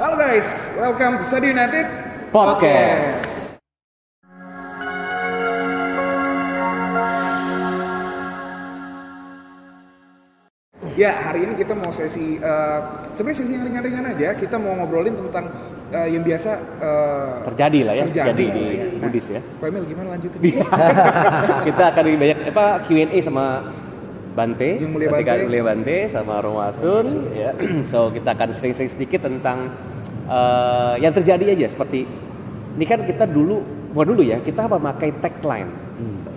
Halo guys, welcome to Study United Podcast. Ya, hari ini kita mau sesi eh, sebenarnya sesi yang ringan-ringan aja. Kita mau ngobrolin tentang eh, yang biasa eh, Terjadi lah ya, terjadi. terjadi di Nah, Buddhis ya. Pak Emil gimana lanjutin? kita akan lebih banyak apa Q&A sama Bante, Yang mulia Bante. mulia Bante sama Romasun ya. So kita akan sering-sering sedikit tentang eh, yang terjadi aja seperti ini kan kita dulu bukan dulu ya, kita memakai tagline.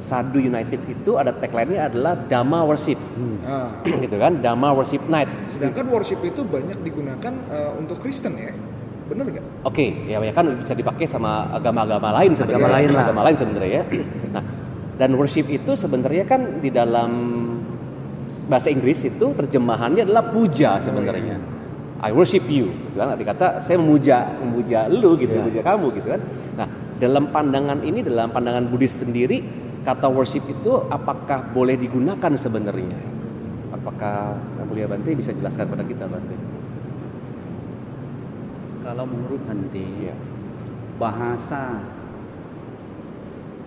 Sadu United itu ada tagline-nya adalah Dhamma Worship. Ah, gitu kan, Dhamma Worship Night. sedangkan worship itu banyak digunakan eh, untuk Kristen ya, bener nggak? Oke, ya, ya kan bisa dipakai sama agama-agama lain sebenarnya. Agama lain lah. Agama lain sebenarnya ya. Nah, dan worship itu sebenarnya kan di dalam bahasa Inggris itu terjemahannya adalah puja sebenarnya. I worship you. Gitu kan arti kata saya memuja memuja lu gitu, Ya. memuja kamu gitu kan. Nah, dalam pandangan ini dalam pandangan Buddhis sendiri kata worship itu apakah boleh digunakan sebenarnya? Apakah Yang Mulia Bante bisa jelaskan pada kita Bante? Kalau menurut Hante, Iya. bahasa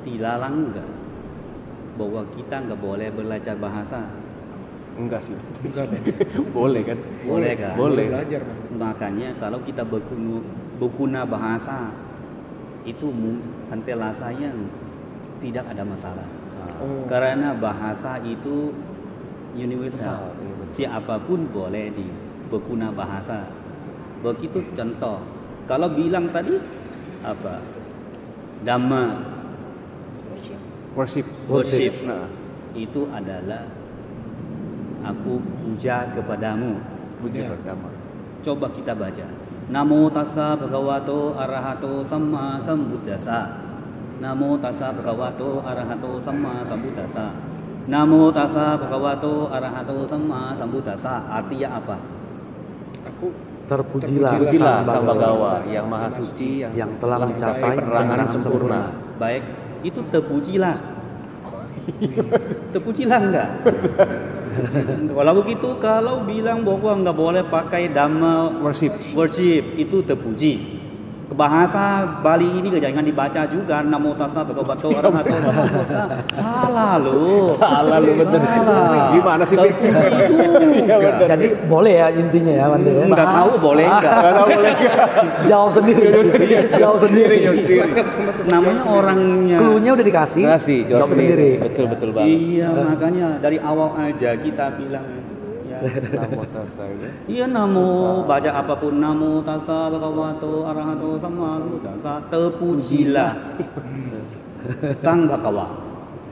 dilarang enggak bahwa kita enggak boleh belajar bahasa. Enggak sih. Enggak, boleh kan? Boleh kan? Boleh. Belajar, Bang. Makanya kalau kita berguna, berguna bahasa itu Hante rasanya tidak ada masalah. Oh. Karena bahasa itu universal. Universal, iya. Siapa pun boleh di berguna bahasa. Begitu contoh. Kalau bilang tadi apa? Dhamma Worship. worship Nah, itu adalah aku puja kepadamu. puji Ya. agama. Coba kita baca. Namo tassa bhagavato arahato samma sambuddhasa. Namo tassa bhagavato arahato samma sambuddhasa. Namo tassa bhagavato arahato samma sambuddhasa. Artinya apa? Aku Terpujilah, Pujilah Sang Sang Bhagawa Bagawa yang maha suci yang, yang telah mencapai penerangan penerangan sempurna. Baik, itu terpujilah. terpujilah enggak? kalau begitu, kalau bilang bahwa enggak boleh pakai dhamma Worship. worship itu terpuji. Bahasa Bali ini jangan dibaca juga namo tassa bhagavato arahato. Salah lu. Salah lu bener. Salah. Gimana sih, Iya. Jadi boleh ya intinya ya Bante ya. Enggak tahu boleh enggak. Enggak tahu boleh enggak. Jawab sendiri. Jawab sendiri. Namanya orangnya. Cluenya udah dikasih. Jawab sendiri. Betul betul banget. Iya, makanya dari awal aja kita bilang Namo tassa ya. Iya namo baca apa pun namo tassa bhagavato arahato sama sambuddhasa terpujilah sang bhagawa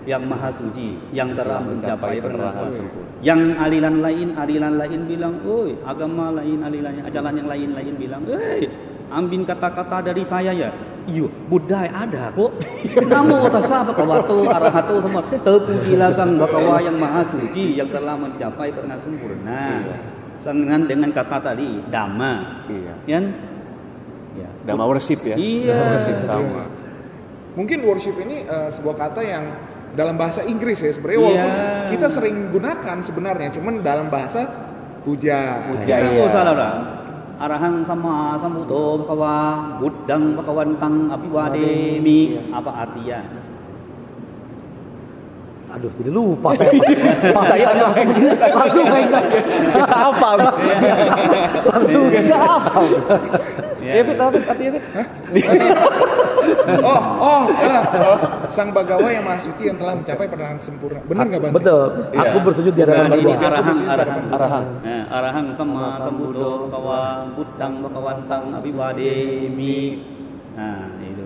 yang maha suci yang telah mencapai penerangan sempurna. Yang aliran lain aliran lain bilang, "Oi, agama lain alirannya ajaran yang lain-lain bilang, "Eh, ambil kata-kata dari saya ya." Iya, Buddha ada kok. Namo tassa bhagavato arahato sama terpujilah sang bhagawa yang maha suci yang telah mencapai penerangan sempurna. Dengan dengan kata tadi dhamma, Iya. kan? Ya. Dhamma worship ya. Iya. Worship sama. Mungkin worship ini eh, sebuah kata yang dalam bahasa Inggris ya sebenarnya Iya. walaupun kita sering gunakan sebenarnya cuman dalam bahasa puja. Puja, Kita iya. Nggak salah lah. Arahang sama sambuto bhagawa buddhang bhagawantang apiwademi apa artinya? Aduh, jadi lupa saya. Pas saya langsung langsung megang. Kita apa? Langsung apa? Ya. Ya, Pit, apa Pit? artinya, Pit? Oh, oh, ah. sang bagawa yang maha suci yang telah mencapai penerangan sempurna. Benar nggak Bante? Betul. Aku Iya. bersujud di hadapan Barbara. arahang arahang Arahang. Eh, arahang sama sambuto bhagawa buddhang bhagawantang apiwademi. Nah, itu.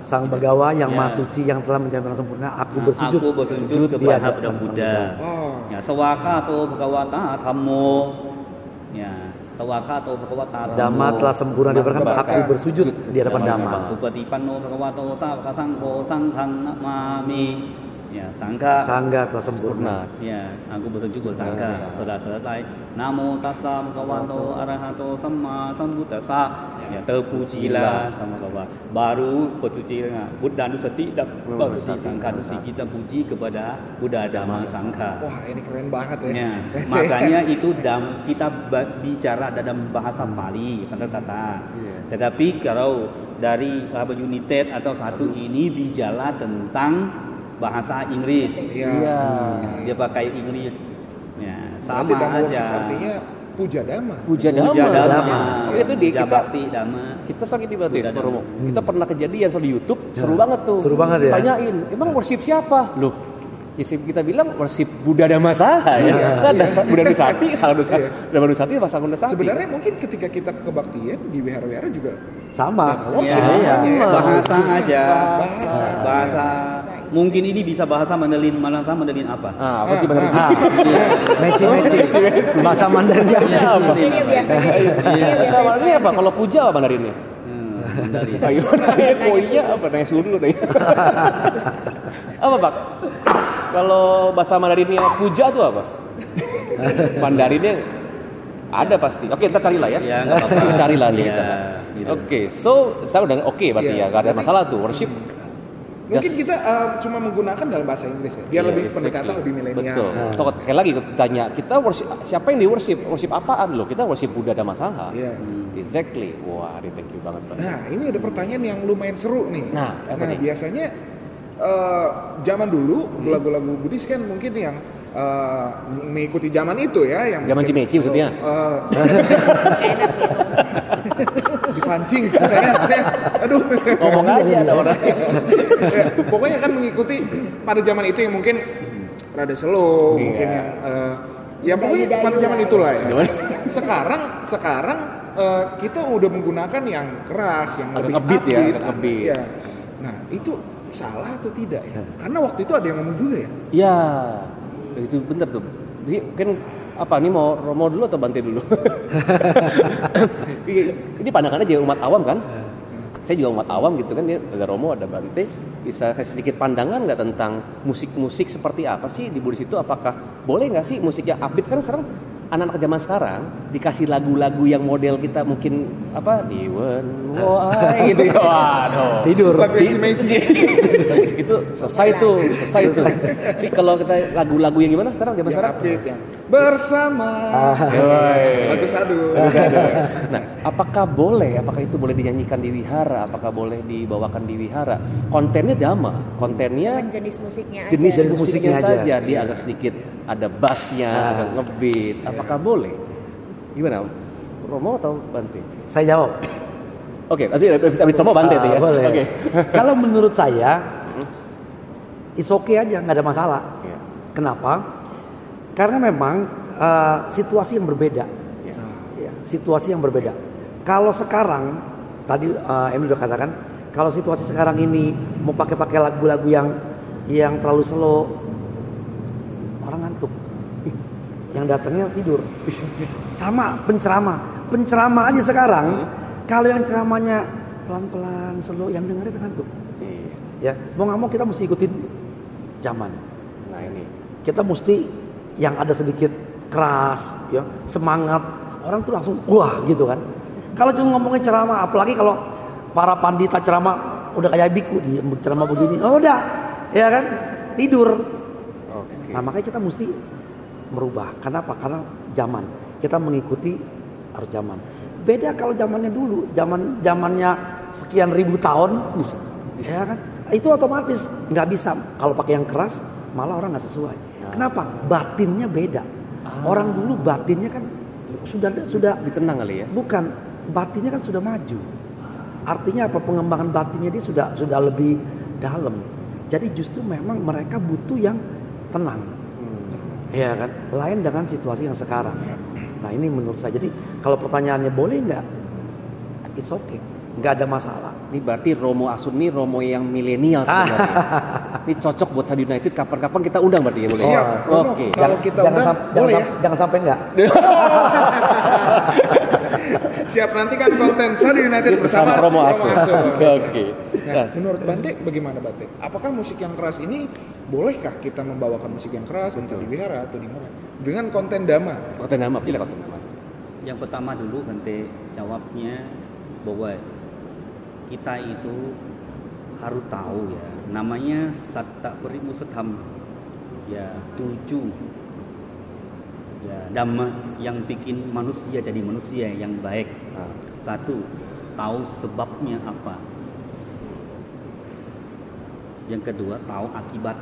Sang Bagawa yang Ya. maha suci yang telah mencapai sempurna, aku Nah, bersujud, aku bersujud di kepada hadapan Buddha. Buddha. Oh. Ya, sawakato bhagawata dhammo. Ya, sawakato bhagawata Dhamma telah sempurna diberikan, Maka- aku bersujud di hadapan Dhamma. Supati panno bhagavato sawaka sangho sanghang namami. Ya, sangka. Sangga telah sempurna. Ya, aku bersyukur sangka sudah selesai. Namo tassa bhagavato arahato sama sambuddhasa. Ya, terpujilah sama Allah. Baru dengan Buddha Nusati dan bersuci sangka nusi kita puji kepada Buddha Dhamma Sangka. Wah ini keren banget ya. Ya, makanya itu dam, kita bicara dalam bahasa Pali, sangka kata. Tetapi kalau dari apa United atau satu ini bicara tentang bahasa Inggris. Iya. Dia pakai Inggris. Ya, Berarti sama worship aja. artinya puja dhamma. Puja Puja Dhamma. Dhamma. Itu di Puja kita Bakti Dhamma. kita sakit di berarti Romo. Hmm. Kita pernah kejadian soal di YouTube, Ya, seru banget tuh. seru banget ya. Tanyain, emang worship siapa? Loh, ya sih kita bilang worship Buddha Dhamma Saha ya. Iya. Kan ada Buddha Nusati, Salah Nusati, Iya. Dhamma Nusati sama Sangga Nusati. Sebenarnya mungkin ketika kita kebaktian di wihara-wihara juga Sama. worship Iya, namanya ya. Bahasa aja. Bahasa. Bahasa. Mungkin ini bisa bahasa Mandarin, bahasa Mandarin apa? Ah, apa sih benar Ah, Meci meci. Bahasa Mandarin Iya, apa? Ini dia biasanya. Ini dia Sama biasanya. ini apa? Kalau puja apa Mandarinnya? Hmm, Mandarin. Ayo, nanya koinya apa? Nanya dulu nih. apa Pak? Kalau bahasa Mandarinnya puja tuh apa? Mandarinnya ada pasti. Oke, kita carilah ya. Ya, nggak apa-apa. Kita carilah. Iya, gitu. Oke, so saya udah oke berarti Iya. ya, gak ada masalah tuh worship. Mungkin kita uh, cuma menggunakan dalam bahasa Inggris ya, biar Iya, lebih exactly. pendekatan lebih milenial. Betul. Nah. Sekali lagi tanya, kita worship siapa yang di worship? Worship apaan loh? Kita worship Buddha Dhamma Sangha. Iya. Exactly. Wah, ini thank you banget. Nah, ini ada pertanyaan yang lumayan seru nih. Nah, apa nih? biasanya eh, zaman dulu lagu-lagu Buddhis kan mungkin yang eh, mengikuti zaman itu ya, yang Zaman Cimeci maksudnya? Eh, dipancing saya, saya aduh Ngomong aja ada orang. Ya, pokoknya kan mengikuti pada zaman itu yang mungkin rada slow Iya. mungkin yang eh, ya pokoknya Dayu-dayu pada zaman lah. itulah ya sekarang sekarang eh, kita udah menggunakan yang keras yang Agak lebih ya, upbeat, ngebeat. ya. nah itu salah atau tidak ya karena waktu itu ada yang ngomong juga ya Ya, itu bener tuh. Jadi kan apa nih mau Romo dulu atau Bante dulu? ini pandangan aja umat awam kan. Saya juga umat awam gitu kan, dia ada Romo ada Bante. Bisa sedikit pandangan nggak tentang musik-musik seperti apa sih di Buddhis itu? Apakah boleh nggak sih musik yang upbeat kan sekarang anak-anak zaman sekarang dikasih lagu-lagu yang model kita mungkin apa di Wen Wai gitu ya. Waduh. Tidur. lagu yang Cimeci itu selesai tuh, selesai tuh. Tapi kalau kita lagu-lagu yang gimana sekarang zaman sekarang? yang bersama Ah. Lagu sadu Nah, apakah boleh? Apakah itu boleh dinyanyikan di wihara? Apakah boleh dibawakan di wihara? Kontennya dama, kontennya Cuman jenis musiknya aja. jenis Jenis musiknya, musiknya aja. saja. Dia agak sedikit ada bassnya, Ah. agak ngebeat. Apakah boleh? Gimana? Romo atau Bante? Saya jawab. Oke, nanti habis habis Romo Bante tuh ya. Ah, boleh. Oke. Kalau menurut saya, it's okay aja, nggak ada masalah. Iya. Kenapa? Karena memang eh, situasi yang berbeda. Iya. Ya, situasi yang berbeda. Kalau sekarang, tadi eh, Emil udah katakan, kalau situasi sekarang ini mau pakai-pakai lagu-lagu yang yang terlalu slow, orang ngantuk. Yang datangnya tidur. Sama penceramah, penceramah aja sekarang. Kalau yang ceramahnya pelan-pelan, slow, yang dengerin ngantuk. Iya. Ya, mau nggak mau kita mesti ikutin zaman. Nah, ini. Kita mesti yang ada sedikit keras, ya, semangat. Orang tuh langsung wah gitu kan. Kalau cuma ngomongin ceramah, apalagi kalau para pandita ceramah udah kayak biku di ceramah begini, oh udah, ya kan tidur. Nah makanya kita mesti merubah. Kenapa? Karena zaman kita mengikuti harus zaman. Beda kalau zamannya dulu, zaman zamannya sekian ribu tahun, buset, ya kan? Itu otomatis nggak bisa. Kalau pakai yang keras, malah orang nggak sesuai. Kenapa? Batinnya beda. Orang dulu batinnya kan sudah sudah Ditenang kali ya. bukan batinnya kan sudah maju. Artinya apa? Pengembangan batinnya dia sudah sudah lebih dalam. Jadi justru memang mereka butuh yang tenang. Ya kan? Lain dengan situasi yang sekarang. Nah ini menurut saya. Jadi kalau pertanyaannya boleh nggak? It's okay. Nggak ada masalah. Ini berarti Romo Asun ini Romo yang milenial sebenarnya. ini cocok buat Sad United kapan-kapan kita undang berarti ya boleh. Siap, Romo. Oke. Kalau kita jangan, undang, sam- jangan, sam- jangan sampai nggak. Siap nanti kan konten Sadi United bersama, bersama Romo Asu. Oke, oke. Nah, Nah, menurut Bante bagaimana Bante? Apakah musik yang keras ini bolehkah kita membawakan musik yang keras entah di wihara atau di mana dengan konten dhamma? konten nama, pilih konten nama. Yang pertama dulu Bante jawabnya bahwa kita itu harus tahu ya namanya satta perimusatham ya tujuh ya dhamma yang bikin manusia jadi manusia yang baik. Nah, satu tahu sebabnya apa. Yang kedua tahu akibat.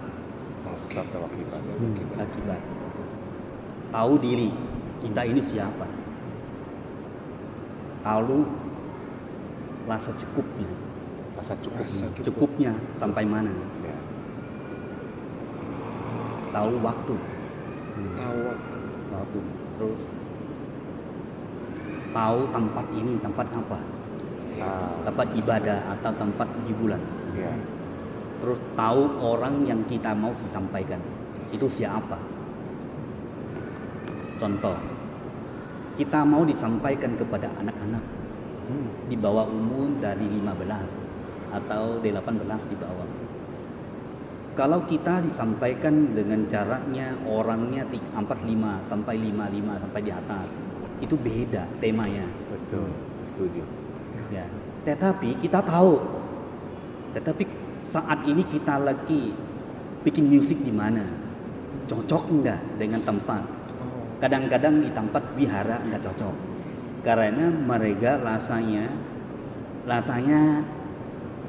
Sebab tahu akibat. akibat. Tahu diri. Kita ini siapa? Tahu rasa cukupnya. Rasa cukup. Rasa cukup. cukupnya sampai mana? Ya. tahu waktu. Awak. waktu terus? Tahu tempat ini tempat apa? Ah, tempat ibadah atau tempat hiburan? Ya. terus tahu orang yang kita mau disampaikan itu siapa? Contoh. Kita mau disampaikan kepada anak-anak. Hmm. di bawah umur dari 15 atau 18 di bawah. Kalau kita disampaikan dengan caranya orangnya ti- 45 sampai 55 sampai di atas, itu beda temanya. Betul. Setuju. Ya. Tetapi kita tahu, tetapi saat ini kita lagi bikin musik di mana, cocok enggak dengan tempat? Kadang-kadang di tempat wihara enggak cocok, karena mereka rasanya rasanya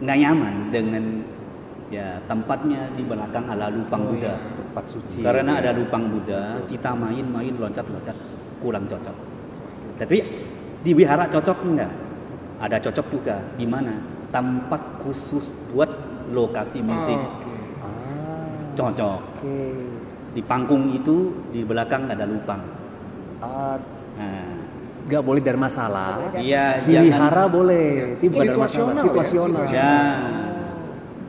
nggak nyaman dengan ya tempatnya di belakang ada lubang Oh, Buddha. Tempat suci. Karena ya. ada lubang Buddha, kita main-main loncat-loncat kurang cocok. Tapi di wihara cocok enggak? Ada cocok juga. Di mana? Tempat khusus buat lokasi musik. Oke. Ah, Cocok. Oke. Di panggung itu di belakang ada lubang. Ah, Nah, nggak boleh dari masalah. iya, Di wihara boleh. Itu bukan dari Situasional ya, Situasional. Ya.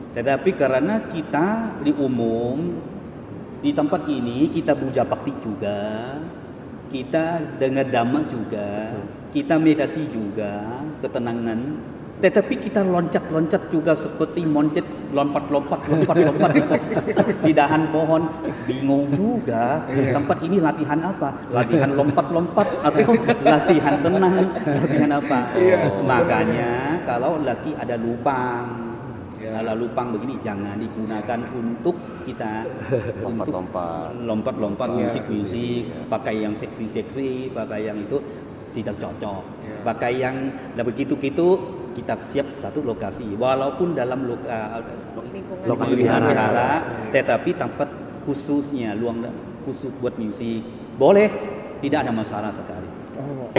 Tetapi karena kita di umum di tempat ini kita puja bakti juga, kita dengar dhamma juga, kita meditasi juga, ketenangan. Tetapi kita loncat-loncat juga seperti moncet, lompat-lompat, lompat-lompat di dahan pohon. Bingung juga. Tempat ini latihan apa? Latihan lompat-lompat atau latihan tenang? Latihan apa? Iya. Makanya kalau lagi ada lubang, Ya. kalau lubang begini jangan digunakan untuk kita untuk Lompat-lompat. lompat-lompat Iya. musik-musik, pakai yang seksi-seksi, pakai yang itu tidak cocok. Ya. Pakai yang lah begitu-gitu kita siap satu lokasi walaupun dalam loka, Lingkungan Lokasi wihara, wihara. tetapi tempat khususnya luang khusus buat musik boleh tidak ada masalah sekali Oh.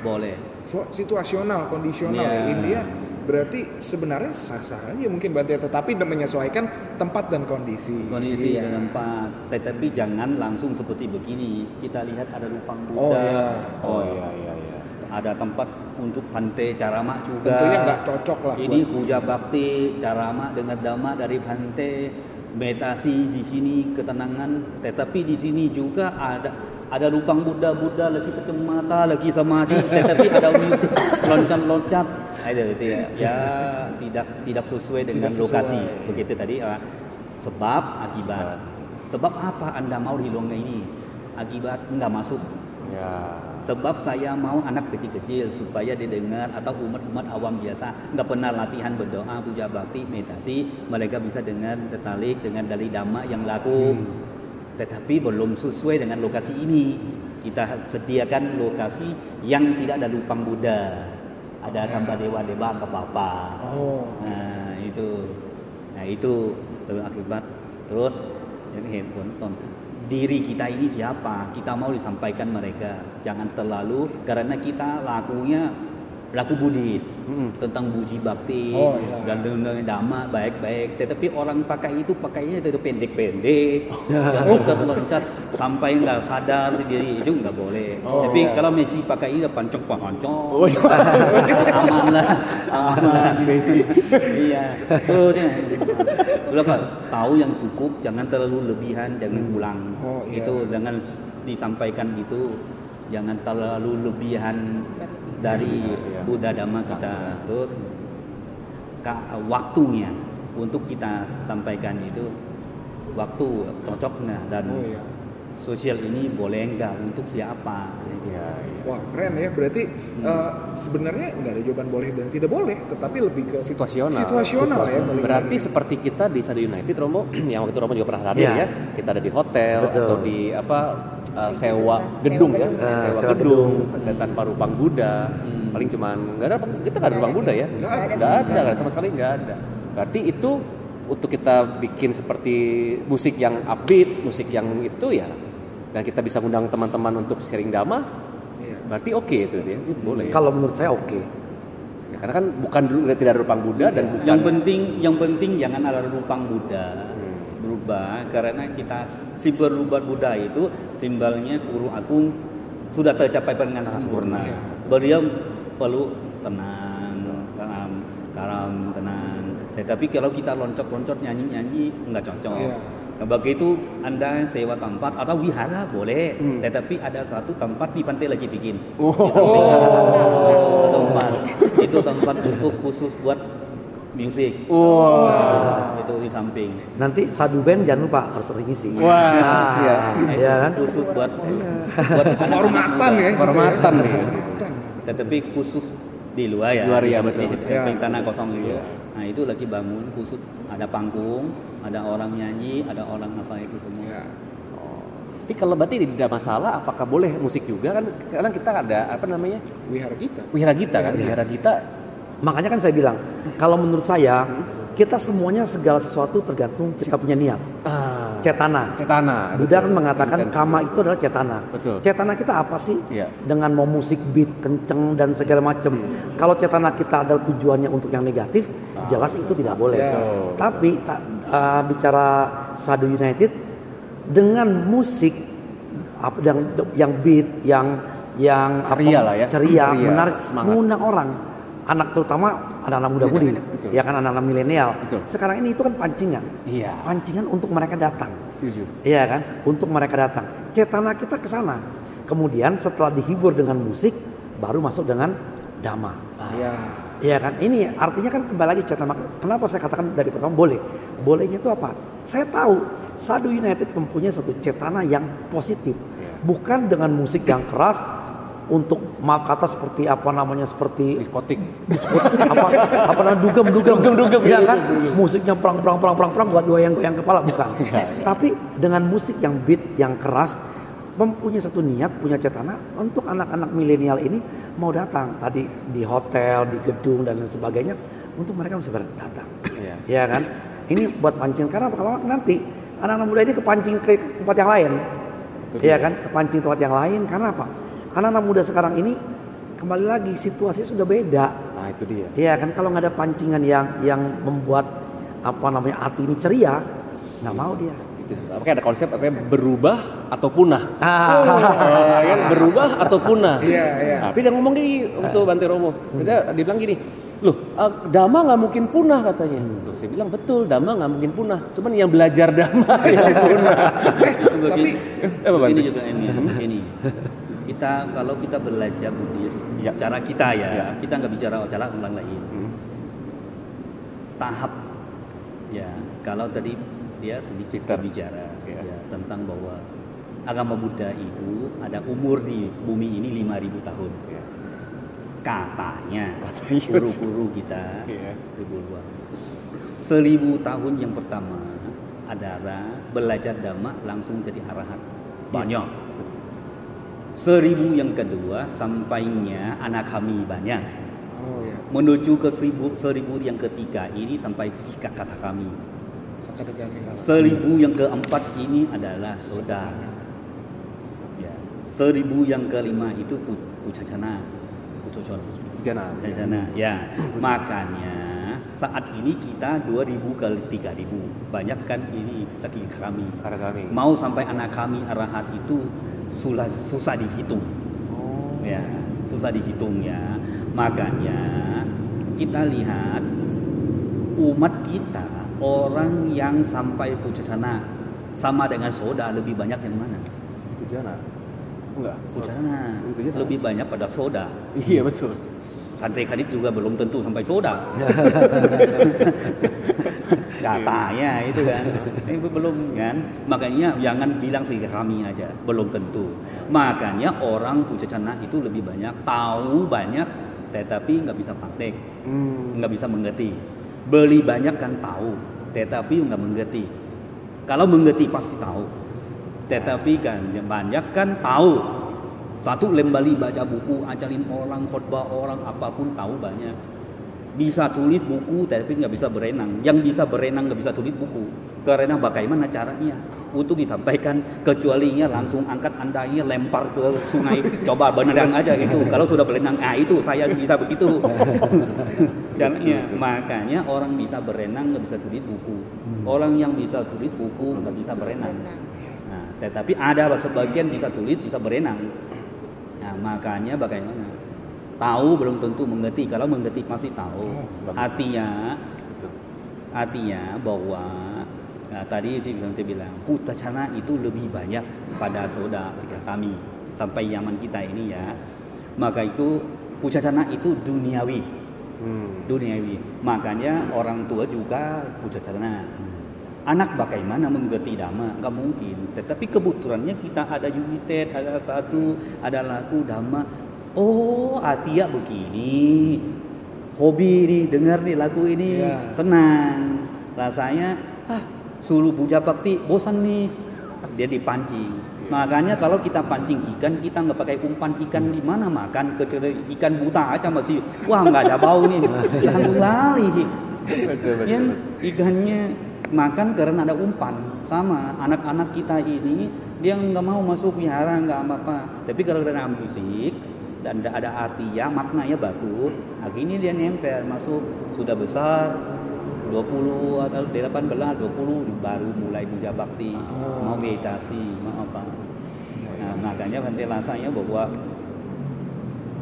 boleh So, situasional, kondisional Iya. ya. India berarti sebenarnya sah-sah aja mungkin Bante tetapi menyesuaikan tempat dan kondisi. kondisi Iya. dan tempat tetapi jangan langsung seperti begini kita lihat ada lubang Oh, Buddha iya. Oh iya iya iya. ada tempat untuk Bante Carama juga Tentunya nggak cocok lah ini puja bakti Carama dengan dhamma dari Bante meditasi di sini ketenangan tetapi di sini juga ada ada lubang Buddha Buddha lagi kacamata lagi samadhi tetapi ada musik loncat-loncat. Ada itu ya. Ya tidak tidak sesuai dengan Tidak sesuai. lokasi begitu tadi ah. sebab akibat. Sebab apa anda mau di longga ini? Akibat nggak masuk. Ya. Sebab saya mau anak kecil-kecil supaya didengar atau umat-umat awam biasa. Nggak pernah latihan berdoa, puja bakti, meditasi, mereka bisa dengar tertarik dengan dari dhamma yang laku. Tetapi belum sesuai dengan lokasi ini. Kita sediakan lokasi yang tidak ada lubang Buddha. Ada gambar dewa-dewa ke bapa. Oh. Nah, itu. Nah, itu akibat terus ini handphone. Diri kita ini siapa? Kita mau disampaikan mereka. Jangan terlalu karena kita lakunya laku Buddhis Mm. tentang puji bakti Oh, iya. dan dengan dhamma baik-baik. Tetapi orang pakai itu pakainya itu pendek-pendek, loncat-loncat sampai nggak sadar sendiri itu nggak boleh. Oh, Tapi iya. kalau Messi pakai itu pancong-pancong, Oh, iya. aman lah, aman. iya. Terus kalau kau tahu yang cukup, jangan terlalu lebihan, jangan ulang. Oh, iya. Itu jangan disampaikan itu, jangan terlalu lebihan dari Iya. Buddha Dhamma kita itu ka- waktunya untuk kita sampaikan itu waktu cocoknya dan Oh iya. Sosial ini boleh enggak untuk siapa Iya, iya. Wah keren ya, berarti eh, sebenarnya nggak ada jawaban boleh dan tidak boleh, tetapi lebih ke situasional. situasional ya. balik Berarti lagi. seperti kita di Sadu United Romo, yang waktu itu Romo juga pernah hadir Iya. ya. Kita ada di hotel Betul. atau di apa uh, sewa Sewa gedung ya, gedung. Eh, sewa sewa gedung dan tanpa rupang Buddha. Paling cuman nggak ada kita nggak ada rupang Buddha ya. Nggak ada Nggak ada, nggak ada sama sekali nggak ada. Berarti itu untuk kita bikin seperti musik yang upbeat, musik yang itu ya dan kita bisa undang teman-teman untuk sharing dhamma, Iya. berarti oke itu ya, itu boleh. ya. Kalau menurut saya oke. Ya, karena kan bukan dulu tidak ada rupang Buddha dan bukan yang penting yang penting jangan ada rupang Buddha Hmm. berubah karena kita simbol rubah Buddha itu simbolnya Guru Agung sudah tercapai dengan sempurna. Beliau perlu tenang, karam, karam, tenang. Tetapi kalau kita loncat-loncat nyanyi-nyanyi nggak cocok. Iya. Nah, begitu Anda sewa tempat atau wihara boleh, Hmm. tetapi ada satu tempat di pantai lagi bikin. Oh. Di samping. tempat itu tempat untuk khusus buat musik. Wah. Itu di samping. Nanti sadu band jangan lupa harus terisi. Wah, Nah, siap. Iya kan? Khusus buat buat Kehormatan ya. Kehormatan nih. Kehormatan. Tetapi khusus di luar ya. Luar ya, Di betul. samping Ya. tanah kosong itu. Nah itu lagi bangun khusus ada panggung, ada orang nyanyi, ada orang apa itu semua. Ya. Tapi kalau berarti tidak masalah, apakah boleh musik juga kan? Karena kita ada apa namanya Wihara kita. wihara gita kan? Wihara gita. Makanya kan saya bilang, kalau menurut saya kita semuanya segala sesuatu tergantung kita punya niat. Ah, Cetana. cetana. Buddha kan mengatakan Intensi. kama itu adalah cetana. Betul. Cetana kita apa sih? Iya. Dengan mau musik beat kenceng dan segala macam. Kalau cetana kita adalah tujuannya untuk yang negatif, jelas itu tidak boleh. Ya. Tapi ta- uh, bicara Sadu United dengan musik apa yang yang beat, yang yang Ceria apa, lah ya. ceria, Ceria, menarik, semangat. mengundang orang. Anak terutama anak-anak muda-mudi, Betul. ya kan anak-anak milenial. Sekarang ini itu kan pancingan, Iya. pancingan untuk mereka datang. Setuju. Iya kan? Untuk mereka datang. Cetana kita ke sana. Kemudian setelah dihibur dengan musik, baru masuk dengan dhamma. Ya. Iya kan? Ini artinya kan kembali lagi cetana. Kenapa saya katakan dari pertama boleh? Bolehnya itu apa? Saya tahu Sadu United mempunyai satu cetana yang positif. Iya. Bukan dengan musik yang keras untuk kata seperti apa namanya seperti Diskotik. diskot apa apa namanya dugem dugem dugem dugem ya kan? musiknya perang perang perang perang perang buat goyang goyang kepala bukan. Tapi dengan musik yang beat yang keras mempunyai satu niat punya cetana untuk anak-anak milenial ini mau datang. Tadi di hotel di gedung dan lain sebagainya untuk mereka bisa datang. Iya. ya kan? Ini buat pancing. Karena kalau nanti anak-anak muda ini kepancing ke tempat yang lain. Betul. ya kan? Kepancing tempat yang lain. Karena apa anak-anak muda sekarang ini kembali lagi situasinya sudah beda Nah itu dia. Iya kan kalau nggak ada pancingan yang yang membuat apa namanya hati ini ceria, nggak mau dia. Itu. Makanya ada konsep apa berubah atau punah. Ah, Eh, kan berubah atau punah. Iya, iya. Tapi dia ngomong di waktu Bante Romo, dia, dia bilang gini, loh, eh, dhamma nggak mungkin punah katanya. Loh, saya bilang betul, dhamma nggak mungkin punah. Cuman yang belajar dhamma yang punah. Tapi Eh, apa, ini juga ini, ini. Kita kalau kita belajar Buddhis, Ya. cara kita ya, Ya. kita nggak bicara cara orang lain. Hmm. tahap ya kalau tadi dia sedikit bicara Ya. ya, tentang bahwa agama Buddha itu ada umur di bumi ini 5000 tahun Ya. katanya guru-guru kita ribu seribu tahun yang pertama adalah belajar dhamma langsung jadi arahat banyak seribu yang kedua sampainya anak kami banyak oh ya, menuju ke seribu, seribu yang ketiga ini sampai sikat kata kami. Seribu yang keempat ini adalah saudara. Ya. Seribu yang kelima itu pu- pucacana. Pucocon. Jana. Pucacana. Ya. Makanya saat ini kita 2000 ke 3000. Banyak kan ini sakit kami. Mau sampai anak kami arahat itu susah, susah dihitung. Oh. ya susah dihitung ya makanya kita lihat umat kita orang yang sampai pucacana sama dengan soda lebih banyak yang mana jana. Enggak. Pucana. lebih banyak pada soda. Iya betul. Santri kadip juga belum tentu sampai soda. Katanya itu kan. Itu belum kan. Makanya jangan bilang sih kami aja, belum tentu. Makanya orang pucana itu lebih banyak tahu banyak tetapi nggak bisa praktek, Hmm. nggak bisa mengerti. Beli banyak kan tahu, tetapi nggak mengerti. Kalau mengerti pasti tahu, tetapi kan banyak kan tahu. Satu lembali baca buku, ajarin orang, khotbah orang, apa pun tahu banyak. Bisa tulis buku tapi nggak bisa berenang. Yang bisa berenang nggak bisa tulis buku. Karena bagaimana caranya untuk disampaikan kecualinya langsung angkat andainya lempar ke sungai coba berenang aja gitu. Kalau sudah berenang, ah itu saya bisa begitu. Caranya makanya orang bisa berenang nggak bisa tulis buku. Orang yang bisa tulis buku nggak bisa berenang. Nah, tetapi ada sebagian bisa tulis, bisa berenang. Nah, makanya bagaimana? Tahu belum tentu mengerti. Kalau mengerti pasti tahu. Artinya, artinya bahwa nah, tadi itu yang saya bilang, putacana itu lebih banyak pada saudara sikap kami sampai zaman kita ini ya. Maka itu putacana itu duniawi, Hmm. duniawi. Makanya orang tua juga putacana. Anak bagaimana mengerti dhamma? Nggak mungkin. Tetapi kebetulannya kita ada united, ada satu, ada laku dhamma. Oh, Atia begini. Hobi nih, dengar nih lagu ini, Ya. senang. Rasanya, ah, suruh puja bakti, bosan nih. Dia dipancing. Makanya kalau kita pancing ikan, kita nggak pakai umpan ikan di mana makan kecuali ikan buta aja masih, wah nggak ada bau nih, langsung lari. Betul, betul. Yang ikannya makan karena ada umpan sama anak-anak kita ini dia nggak mau masuk wihara nggak apa-apa tapi kalau ada musik dan ada- ada artinya maknanya bagus akhirnya dia nempel masuk sudah besar 20 atau 18 20 baru mulai puja bakti mau meditasi mau apa nah, makanya penjelasannya bahwa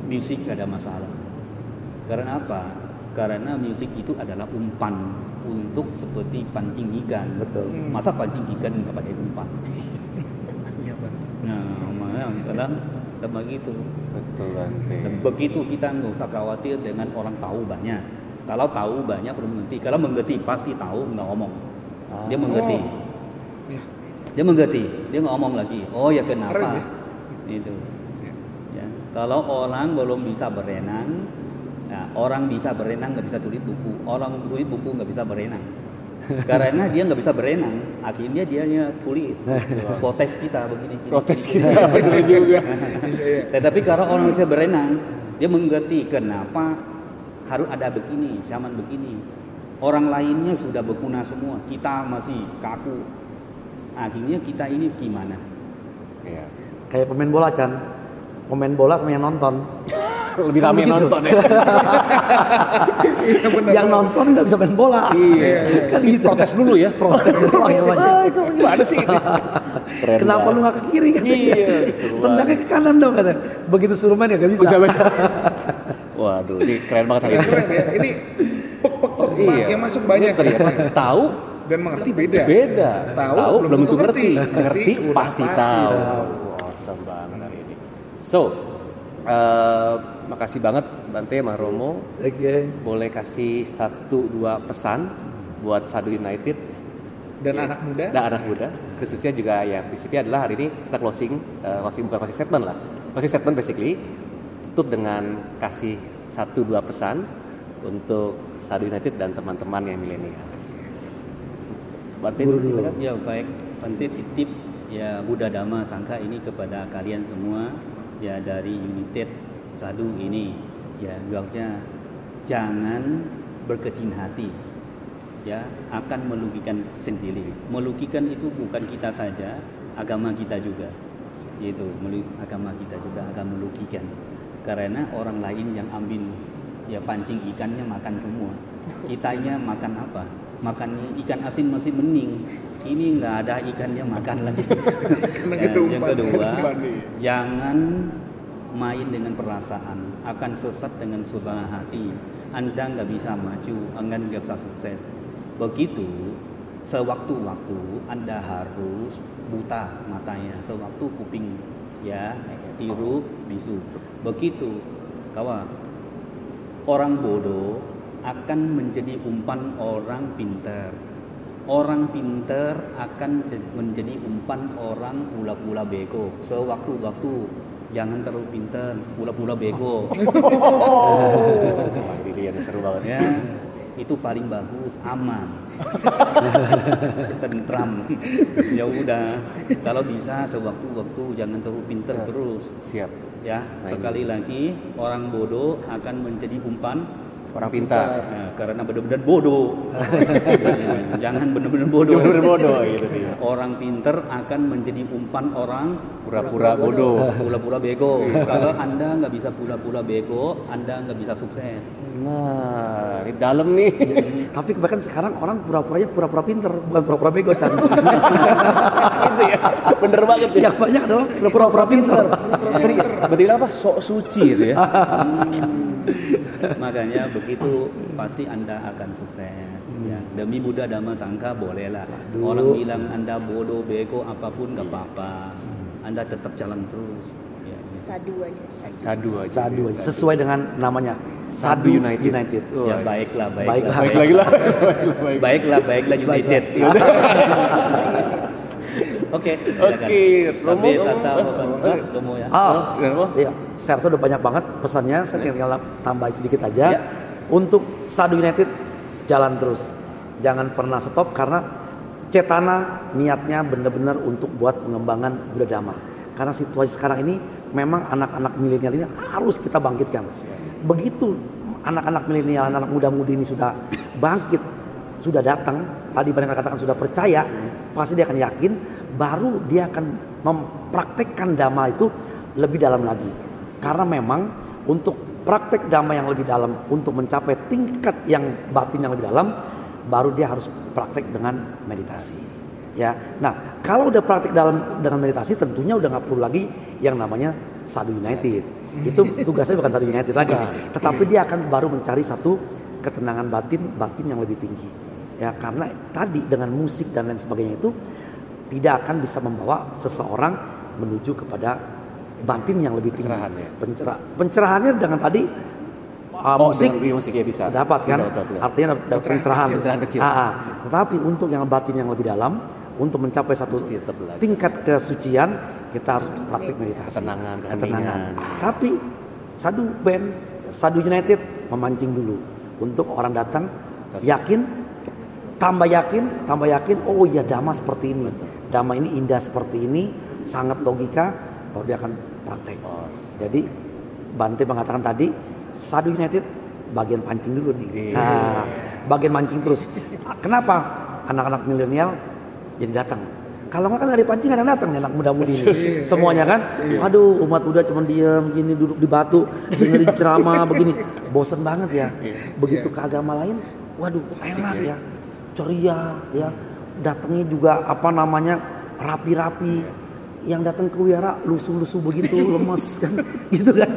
musik ada masalah karena apa? Karena musik itu adalah umpan untuk seperti pancing ikan. Betul. Hmm. Masa pancing ikan nggak pakai umpan? Iya betul. Nah, makanya kadang sama gitu. Betul Bante. Dan begitu kita nggak usah khawatir dengan orang tahu banyak. Kalau tahu banyak belum mengerti. Kalau mengerti pasti tahu nggak ngomong. Dia Ah. mengerti. Iya. Dia mengerti. Dia nggak ngomong lagi. Oh ya kenapa? Keren ya. Itu. Ya. Kalau orang belum bisa berenang, nah, orang bisa berenang nggak bisa tulis buku. Orang tulis buku nggak bisa berenang. Karena dia nggak bisa berenang, akhirnya dia tulis protes kita begini. gini. Protes kita. Betul juga. Tetapi kalau orang bisa berenang, dia mengerti kenapa harus ada begini, zaman begini. Orang lainnya sudah berguna semua, kita masih kaku. Akhirnya kita ini gimana? Iya. Kayak pemain bola Chan. Pemain bola sama yang nonton. Lebih rame nonton ya. Yang nonton nggak bisa main bola. Iya, iya. kan gitu. Protes dulu ya. Protes dulu. ya. Ah, itu gimana sih? Keren Kenapa banget. lu nggak ke kiri kan? Iya, gitu. Tendangnya ke kanan dong kata. Begitu suruh main ya nggak bisa. Waduh, ini keren banget hari ini. Keren ya. Ini pek pek pek Iya. yang masuk banyak ya. Tahu dan mengerti beda. beda. Tahu, belum tentu ngerti. Ngerti pasti tahu. tahu. Awesome banget hari ini. So, eh, makasih banget Bante Mas Romo. Oke. Boleh kasih satu dua pesan buat Sadu United Dan Iya. anak muda. dan anak muda khususnya juga ya prinsipnya adalah hari ini kita closing eh, closing bukan closing statement lah closing statement basically tutup dengan kasih satu dua pesan untuk Sadu United dan teman-teman yang milenial. Dulu. silakan. Ya baik, nanti titip ya Buddha Dhamma Sangka ini kepada kalian semua ya dari United Sadu ini ya bilangnya jangan berkecil hati ya akan merugikan sendiri. Merugikan itu bukan kita saja, agama kita juga. Yaitu agama kita juga akan merugikan. Karena orang lain yang ambil ya pancing ikannya makan semua. Kitanya makan apa? Makannya ikan asin masih mending. Ini nggak ada ikannya makan lagi. Ya, yang kedua, jangan main dengan perasaan, akan sesat dengan suasana hati. Anda nggak bisa maju, Anda nggak bisa sukses. Begitu, sewaktu-waktu Anda harus buta matanya, sewaktu kuping ya tiru bisu begitu kawan orang bodoh akan menjadi umpan orang pintar orang pintar akan menjadi umpan orang pula-pula bego sewaktu-waktu jangan terlalu pintar pula-pula bego. Pilihan yang seru banget. ya. Itu paling bagus aman. Tentram. Ya udah. Kalau bisa sewaktu-waktu jangan terlalu pinter Ya. terus. Siap. ya Nah, sekali lagi orang bodoh akan menjadi umpan Orang pintar. Nah, karena benar-benar bodoh jangan benar-benar bodoh Bener-bener bodoh gitu dia. orang pinter akan menjadi umpan orang Pura-pura bodoh. pura-pura bego kalau anda nggak bisa pura-pura bego anda nggak bisa sukses Nah, ini dalam nih. Tapi kebanyakan sekarang orang pura-puranya pura-pura pinter, bukan pura-pura bego Chan. gitu ya. Bener banget ya. Yang banyak adalah pura-pura pinter. Tadi berarti apa? Sok suci itu ya. Makanya begitu pasti Anda akan sukses. Ya, demi Buddha Dhamma Sangka bolehlah. Orang bilang Anda bodoh, bego, apa pun nggak apa-apa. Anda tetap jalan terus. Ya. Sadu aja. Sadu aja. Sadu aja. Sesuai dengan namanya. Sadu United. United. Oh, Ya baiklah, baiklah. Baiklah. Baik lagi lah. Baiklah, baiklah United. Oke. Oke, Romo, Sampai Romo. sata Eh, Romo ya. Ah, iya. Share tuh udah banyak banget pesannya. Saya tinggal tambahin sedikit aja. Ya. Untuk Sadu United jalan terus. Jangan pernah stop karena Cetana niatnya benar-benar untuk buat pengembangan Buddha Dhamma. Karena situasi sekarang ini memang anak-anak milenial ini harus kita bangkitkan. Begitu anak-anak milenial, anak muda-mudi ini sudah bangkit, sudah datang, tadi banyak katakan sudah percaya, pasti dia akan yakin, baru dia akan mempraktekkan dhamma itu lebih dalam lagi. Karena memang untuk praktek dhamma yang lebih dalam, untuk mencapai tingkat yang batin yang lebih dalam, baru dia harus praktek dengan meditasi. Ya, nah kalau udah praktek dalam dengan meditasi, tentunya udah nggak perlu lagi yang namanya Sadu United. Itu tugasnya bukan Sadu United lagi, tetapi dia akan baru mencari satu ketenangan batin, batin yang lebih tinggi. Ya, karena tadi dengan musik dan lain sebagainya itu tidak akan bisa membawa seseorang menuju kepada batin yang lebih tinggi. Pencerahan, ya. Pencerah- pencerahannya dengan tadi uh, Oh, musik ya bisa. dapat kan? Bisa, betul, betul. Artinya dapat pencerahan. pencerahan kecil. Ah, ah. Tetapi untuk yang batin yang lebih dalam, untuk mencapai satu tingkat kesucian, kita harus praktik meditasi. Ketenangan, ketenangan. Tapi sadu band, sadu United memancing dulu untuk orang datang yakin, tambah yakin, tambah yakin. Oh iya, dhamma seperti ini. Dhamma ini indah seperti ini, sangat logika. Baru dia akan praktek. Jadi Bante mengatakan tadi Sadu United bagian pancing dulu nih. Iya. Nah, bagian mancing terus. Kenapa anak-anak milenial jadi datang? Kalau nggak kan dari pancing ada yang datang nih anak muda-mudi ini. Semuanya kan. Aduh, umat Buddha cuma diam gini duduk di batu, dengerin ceramah begini. Bosen banget ya. Begitu ke agama lain, waduh, enak ya. Ceria ya. Datangnya juga apa namanya? rapi-rapi yang datang ke wihara lusuh-lusuh begitu lemes kan gitu kan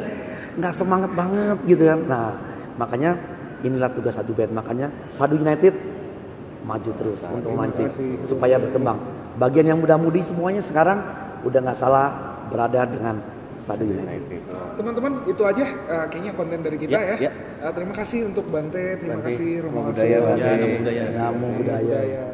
nggak semangat banget gitu kan nah makanya inilah tugas sadu band makanya sadu united maju terus untuk memancing supaya berkembang bagian yang muda-mudi semuanya sekarang udah nggak salah berada dengan sadu united Teman-teman itu aja eh, kayaknya konten dari kita Ya, ya. ya. Eh, terima kasih untuk Bante, terima Bante, kasih Romo Budaya. Bante. Ya, Namo Buddhaya. Namo Buddhaya. Budaya.